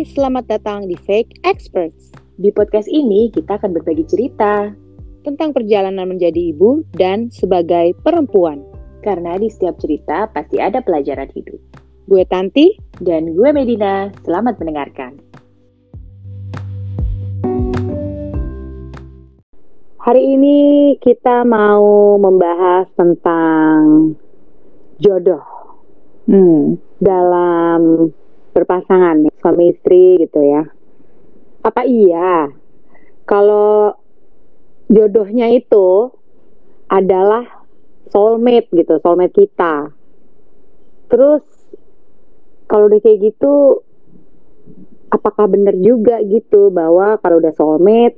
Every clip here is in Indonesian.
Hai, selamat datang di Fake Experts. Di podcast ini kita akan berbagi cerita tentang perjalanan menjadi ibu dan sebagai perempuan. karena di setiap cerita pasti ada pelajaran hidup. Gue Tanti, Dan gue Medina, selamat mendengarkan. hari ini kita mau membahas tentang jodoh Hmm, dalam berpasangan nih, suami istri gitu ya. Apa iya kalau jodohnya itu adalah soulmate gitu, soulmate kita. Terus kalau udah kayak gitu apakah benar juga gitu bahwa kalau udah soulmate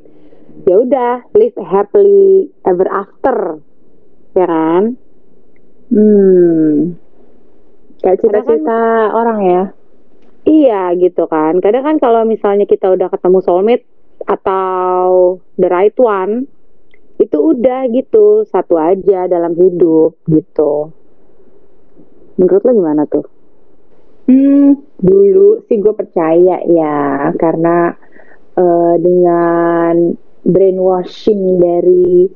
ya udah live happily ever after ya kan? hmm. Kayak kan- cerita-cerita orang ya. Iya gitu kan. Kadang kan kalau misalnya kita udah ketemu soulmate atau the right one, itu udah gitu satu aja dalam hidup gitu. Menurut lo gimana tuh? Hmm, dulu sih gue percaya ya, karena eh, dengan brainwashing dari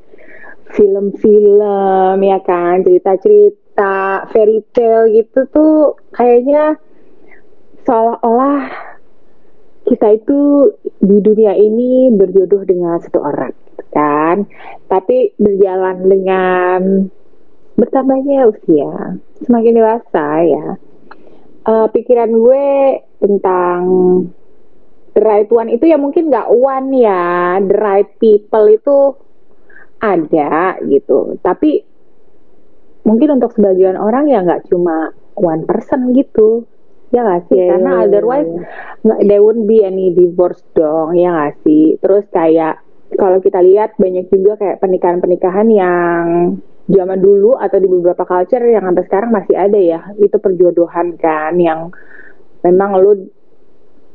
film-film ya kan, cerita-cerita fairy tale gitu tuh kayaknya seolah-olah kita itu di dunia ini berjodoh dengan satu orang gitu kan. Tapi berjalan dengan bertambahnya usia, semakin dewasa ya. eh, pikiran gue tentang the right one itu ya mungkin nggak one ya, the right people itu ada gitu. Tapi mungkin untuk sebagian orang ya nggak cuma one person gitu. Ya nggak sih? Iya, Karena iya, iya, otherwise nggak there won't be any divorce dong, ya nggak sih? Terus kayak kalau kita lihat banyak juga kayak pernikahan-pernikahan yang zaman dulu atau di beberapa culture yang sampai sekarang masih ada ya, itu perjodohan kan yang memang lu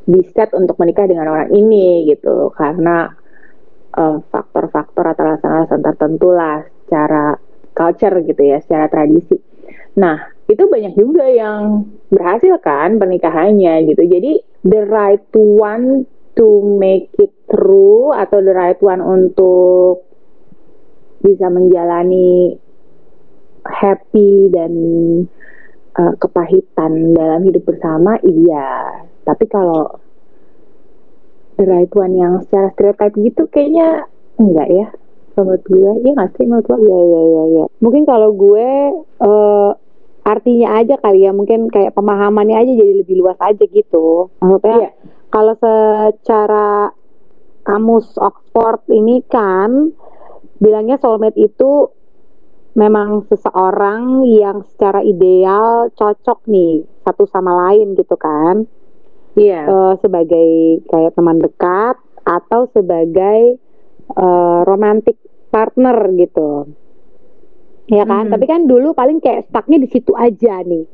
di set untuk menikah dengan orang ini gitu karena eh, faktor-faktor atau alasan-alasan tertentu lah secara culture gitu ya, secara tradisi. Nah, itu banyak juga yang berhasil kan pernikahannya gitu. Jadi the right one to make it through atau the right one untuk bisa menjalani happy dan uh, kepahitan dalam hidup bersama iya. Tapi kalau the right one yang secara stereotype gitu kayaknya enggak ya menurut gue iya nggak sih menurut lo Iya iya iya iya. Mungkin kalau gue eh, artinya aja kali ya, mungkin kayak pemahamannya aja jadi lebih luas aja gitu. Maksudnya Iya. kalau secara kamus Oxford ini kan bilangnya soulmate itu memang seseorang yang secara ideal cocok nih satu sama lain gitu kan iya Eh, sebagai kayak teman dekat atau sebagai eh, romantic partner gitu ya kan? Mhm. tapi kan dulu paling kayak stucknya di situ aja nih.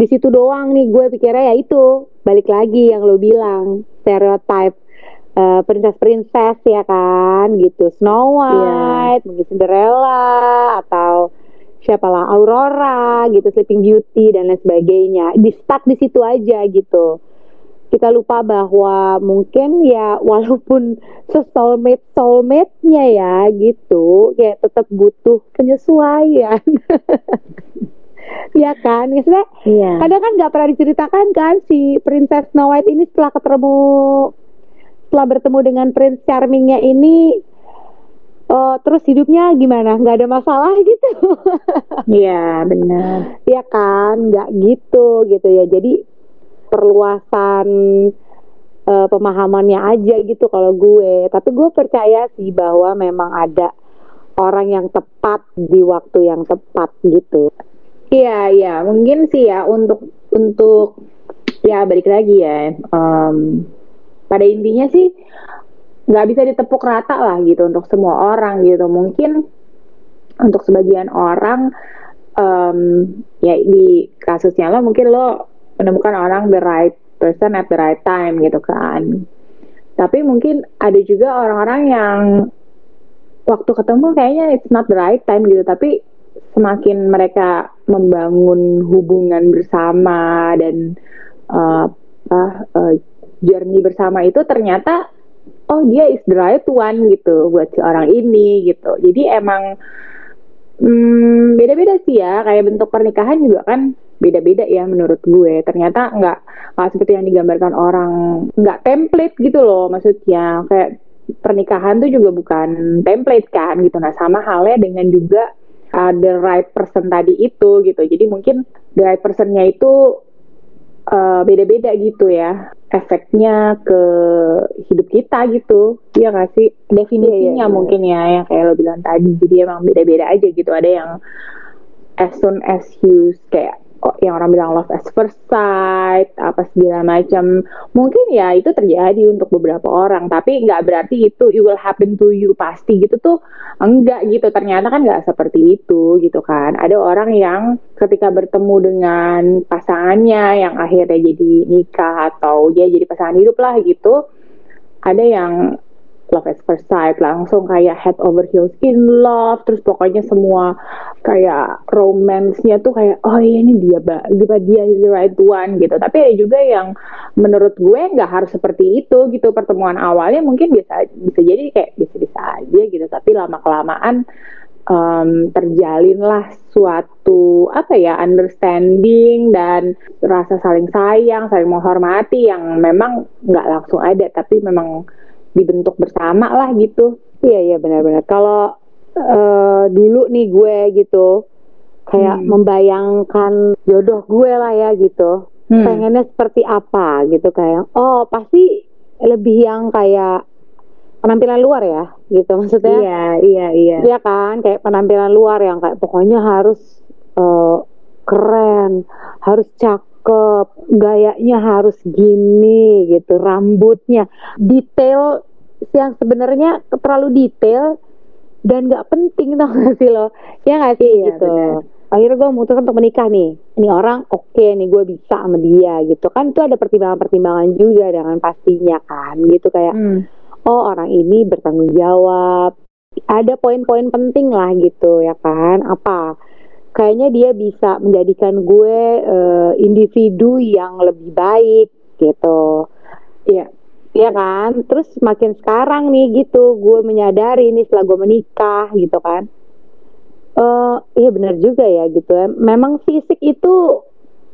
Di situ doang nih gue pikirnya ya itu. Balik lagi yang lo bilang stereotype eh, princess-princess ya kan? Gitu. Snow White mungkin Cinderella atau siapalah Aurora gitu Sleeping Beauty dan lain sebagainya. Di stuck di situ aja gitu kita lupa bahwa mungkin ya walaupun sesoulmate soulmate-nya ya gitu kayak tetap butuh penyesuaian. Ya kan? Maksudnya iya. kadang kan nggak pernah diceritakan kan si Princess Snow White ini setelah ketemu setelah bertemu dengan Prince Charmingnya ini eh, terus hidupnya gimana? Nggak ada masalah gitu. Iya benar. Ya kan? Nggak gitu gitu ya. Jadi perluasan eh, pemahamannya aja gitu kalau gue tapi gue percaya sih bahwa memang ada orang yang tepat di waktu yang tepat gitu Iya, iya, mungkin sih ya untuk untuk ya balik lagi ya. em, pada intinya sih nggak bisa ditepuk rata lah gitu untuk semua orang gitu. Mungkin untuk sebagian orang em, ya di kasusnya lo mungkin lo menemukan orang the right person at the right time gitu kan. Tapi mungkin ada juga orang-orang yang waktu ketemu kayaknya it's not the right time gitu tapi semakin mereka membangun hubungan bersama dan uh, apa uh, journey bersama itu ternyata oh dia is the right one gitu buat si orang ini gitu jadi emang hmm, beda-beda sih ya kayak bentuk pernikahan juga kan beda-beda ya menurut gue. Ternyata nggak nggak seperti yang digambarkan orang nggak template gitu loh maksudnya. Kayak pernikahan tuh juga bukan template kan gitu. Nah sama halnya dengan juga uh, the right person tadi itu gitu. Jadi mungkin the right personnya itu uh, beda-beda gitu ya. Efeknya ke hidup kita gitu. Ya nggak sih? Definisinya yeah, yeah, mungkin ya yang kayak lo bilang tadi. Jadi emang beda-beda aja gitu. Ada yang as soon as you kayak yang orang bilang love at first sight apa segala macam. Mungkin ya itu terjadi untuk beberapa orang tapi nggak berarti itu it will happen to you pasti gitu tuh enggak gitu. Ternyata kan nggak seperti itu gitu kan. Ada orang yang ketika bertemu dengan pasangannya yang akhirnya jadi nikah atau dia jadi pasangan hidup lah gitu ada yang love at first sight langsung kayak head over heels in love terus pokoknya semua kayak romance-nya tuh kayak oh iya ini dia dia dia the right one gitu. Tapi ada juga yang menurut gue nggak harus seperti itu gitu. Pertemuan awalnya mungkin bisa bisa jadi kayak bisa bisa aja gitu. Tapi lama kelamaan um, terjalinlah suatu apa ya understanding dan rasa saling sayang saling menghormati yang memang nggak langsung ada tapi memang dibentuk bersama lah gitu. Iya iya benar-benar. Kalau uh, dulu nih gue gitu. Kayak hmm. membayangkan jodoh gue lah ya gitu. Hmm. pengennya seperti apa gitu kayak oh pasti lebih yang kayak penampilan luar ya gitu maksudnya. Iya iya iya. Iya kan? Kayak penampilan luar yang kayak pokoknya harus uh, keren harus cak cakep, gayanya harus gini gitu, rambutnya detail yang sebenarnya terlalu detail dan nggak penting tau gak sih lo? Ya nggak sih? Iya, gitu. bener. akhirnya gue memutuskan untuk menikah nih. Ini orang oke okay nih gue bisa sama dia gitu. Kan itu ada pertimbangan-pertimbangan juga dengan pastinya kan gitu. Kayak hmm. oh orang ini bertanggung jawab. Ada poin-poin penting lah gitu ya kan? Apa? Kayaknya dia bisa menjadikan gue uh, individu yang lebih baik gitu. Ya ya kan? Terus makin sekarang nih gitu gue menyadari nih setelah gue menikah gitu kan. Uh, iya benar juga ya gitu ya. Memang fisik itu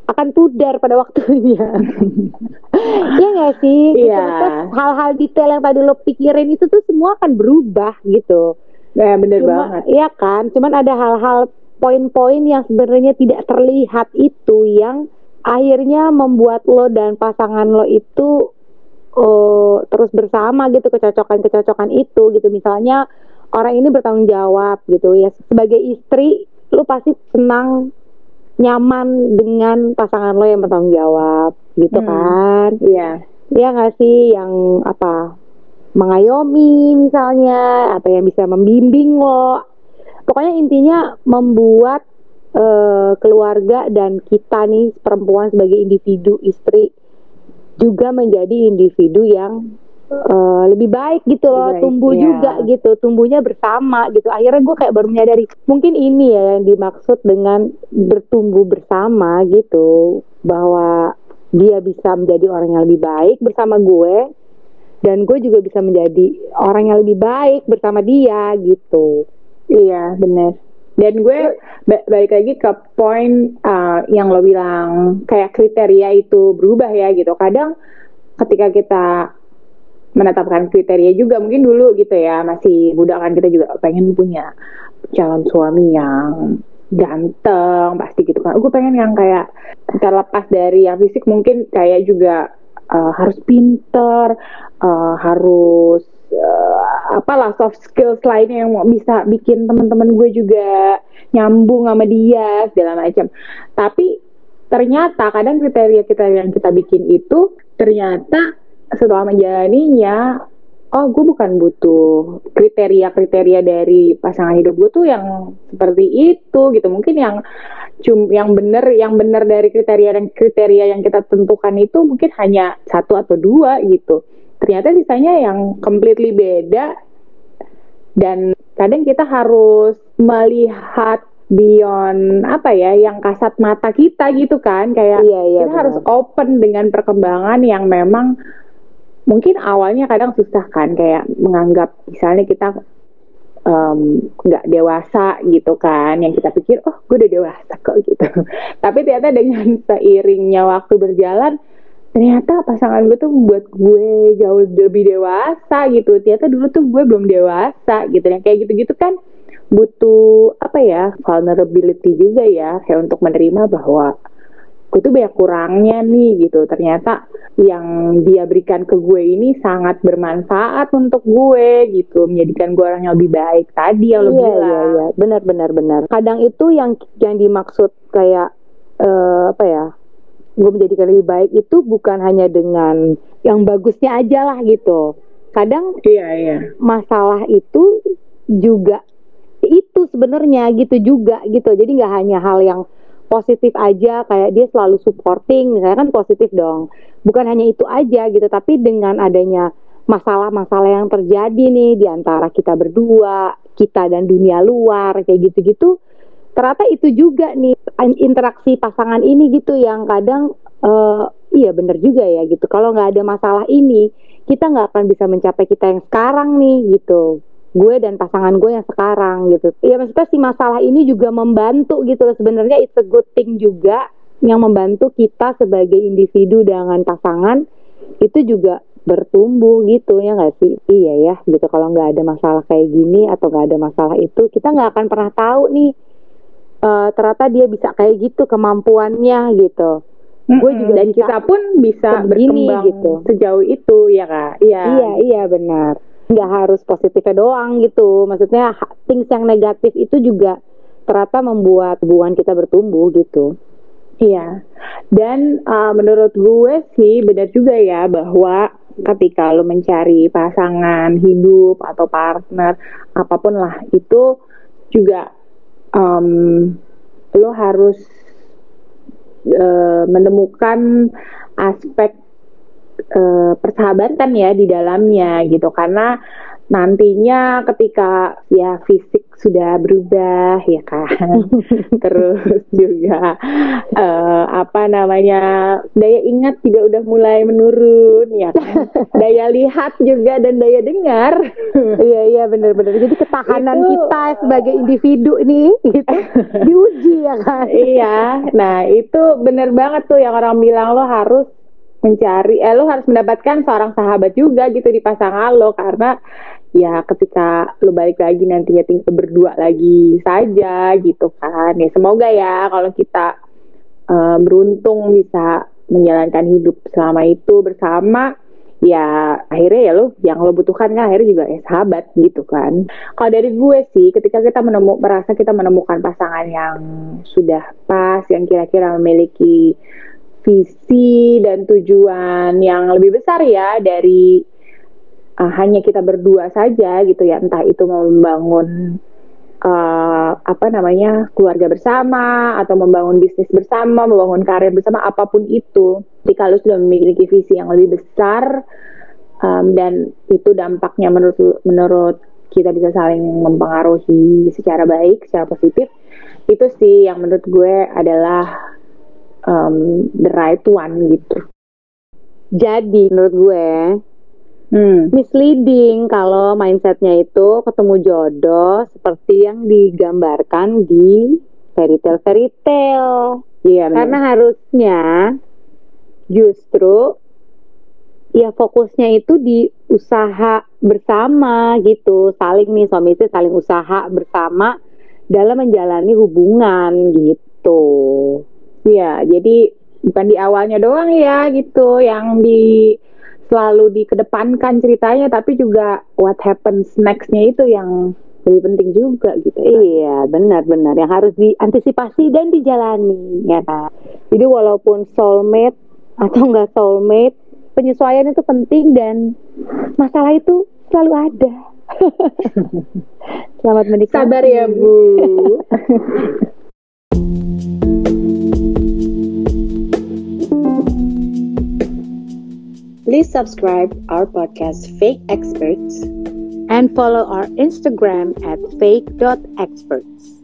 akan pudar pada waktunya. Ya nggak sih? Gitu. iya. Hal-hal detail yang tadi lo pikirin itu tuh semua akan berubah gitu. Ya bener Cuma, banget. iya kan? Cuman ada hal-hal poin-poin yang sebenarnya tidak terlihat itu yang akhirnya membuat lo dan pasangan lo itu uh, terus bersama gitu kecocokan-kecocokan itu gitu. Misalnya orang ini bertanggung jawab gitu ya. Sebagai istri lo pasti senang nyaman dengan pasangan lo yang bertanggung jawab gitu hmm. kan? Iya. Ya nggak sih? Yang apa mengayomi misalnya atau yang bisa membimbing lo. Pokoknya intinya membuat uh, keluarga dan kita nih perempuan sebagai individu istri juga menjadi individu yang uh, lebih baik gitu loh baik, tumbuh iya. juga gitu tumbuhnya bersama gitu akhirnya gue kayak baru menyadari mungkin ini ya yang dimaksud dengan bertumbuh bersama gitu bahwa dia bisa menjadi orang yang lebih baik bersama gue dan gue juga bisa menjadi orang yang lebih baik bersama dia gitu Iya, bener. Dan gue balik lagi ke poin uh, yang lo bilang kayak kriteria itu berubah ya gitu. Kadang ketika kita menetapkan kriteria juga mungkin dulu gitu ya masih muda kan kita juga pengen punya calon suami yang ganteng pasti gitu kan. Gue pengen yang kayak terlepas dari yang fisik mungkin kayak juga uh, harus pinter, uh, harus uh, apalah soft skills lainnya yang mau bisa bikin teman-teman gue juga nyambung sama dia segala macam. Tapi ternyata kadang kriteria kita yang kita bikin itu ternyata setelah menjalaninya oh gue bukan butuh kriteria-kriteria dari pasangan hidup gue tuh yang seperti itu gitu mungkin yang cum yang benar yang benar dari kriteria dan kriteria yang kita tentukan itu mungkin hanya satu atau dua gitu ternyata sisanya yang completely beda dan kadang kita harus melihat beyond apa ya yang kasat mata kita gitu kan. Kayak iya, iya, kita benar. harus open dengan perkembangan yang memang mungkin awalnya kadang susah kan. Kayak menganggap misalnya kita nggak um, dewasa gitu kan. Yang kita pikir oh gue udah dewasa kok gitu. Tapi ternyata dengan seiringnya waktu berjalan ternyata pasangan gue tuh membuat gue jauh lebih dewasa gitu. Ternyata dulu tuh gue belum dewasa gitu. Yang kayak gitu-gitu kan butuh apa ya vulnerability juga ya kayak untuk menerima bahwa gue tuh banyak kurangnya nih gitu. Ternyata yang dia berikan ke gue ini sangat bermanfaat untuk gue gitu. Menjadikan gue orang yang lebih baik tadi yang iya, bilang. iya iya. Benar benar benar. Kadang itu yang yang dimaksud kayak uh, apa ya gue menjadikan lebih baik itu bukan hanya dengan yang bagusnya aja lah gitu. Kadang iya iya. masalah itu juga itu sebenarnya gitu juga gitu. Jadi nggak hanya hal yang positif aja kayak dia selalu supporting misalnya kan positif dong. Bukan hanya itu aja gitu tapi dengan adanya masalah-masalah yang terjadi nih di antara kita berdua kita dan dunia luar kayak gitu-gitu ternyata itu juga nih interaksi pasangan ini gitu yang kadang uh, iya bener juga ya gitu. Kalau nggak ada masalah ini kita nggak akan bisa mencapai kita yang sekarang nih gitu. Gue dan pasangan gue yang sekarang gitu. Ya maksudnya si masalah ini juga membantu gitu sebenarnya it's a good thing juga yang membantu kita sebagai individu dengan pasangan itu juga bertumbuh gitu ya nggak sih? Iya ya gitu. Kalau nggak ada masalah kayak gini atau nggak ada masalah itu kita nggak akan pernah tahu nih uh, ternyata dia bisa kayak gitu kemampuannya gitu. Mm-hmm. gue juga dan kita pun bisa berkembang gitu. sejauh itu ya kak. Iya. Iya iya benar. Nggak harus positifnya doang gitu. Maksudnya things yang negatif itu juga ternyata membuat hubungan kita bertumbuh gitu. Iya. Dan uh, menurut gue sih benar juga ya bahwa ketika lo mencari pasangan hidup atau partner apa pun lah itu juga um, lo harus uh, menemukan aspek uh, persahabatan ya di dalamnya gitu. Karena nantinya ketika ya fisik sudah berubah ya kan? Terus juga uh, apa namanya daya ingat juga udah mulai menurun ya kan? Daya lihat juga dan daya dengar. Iya iya benar-benar jadi ketahanan itu, kita sebagai individu ini gitu diuji ya kan? Iya. Nah itu benar banget tuh yang orang bilang lo harus mencari eh lo harus mendapatkan seorang sahabat juga gitu di pasangan lo. Karena ya ketika lo balik lagi nantinya tinggal berdua lagi saja gitu kan. Ya semoga ya kalau kita uh, beruntung bisa menjalankan hidup selama itu bersama ya akhirnya ya lo yang lo butuhkan kan akhirnya juga ya sahabat gitu kan. Kalau dari gue sih ketika kita menemu merasa kita menemukan pasangan yang sudah pas yang kira-kira memiliki visi dan tujuan yang lebih besar ya dari uh, hanya kita berdua saja gitu ya. Entah itu mau membangun uh, apa namanya keluarga bersama atau membangun bisnis bersama membangun karir bersama apa pun itu. Jika kalau sudah memiliki visi yang lebih besar um, dan itu dampaknya menurut menurut kita bisa saling mempengaruhi secara baik secara positif itu sih yang menurut gue adalah um, the right one gitu. Jadi menurut gue hmm. misleading kalau mindsetnya itu ketemu jodoh seperti yang digambarkan di fairy tale fairy tale. Iya. Karena harusnya justru ya fokusnya itu di usaha bersama gitu, saling nih suami istri saling usaha bersama dalam menjalani hubungan gitu. Iya, jadi bukan di awalnya doang ya gitu. Yang di selalu dikedepankan ceritanya tapi juga what happens nextnya itu yang lebih penting juga gitu. Kan? iya benar-benar yang harus diantisipasi dan dijalani ya kan? Jadi walaupun soulmate atau enggak soulmate penyesuaian itu penting dan masalah itu selalu ada. Selamat menikmati. Sabar ya bu Please subscribe our podcast Fake Experts and follow our Instagram at fake.experts.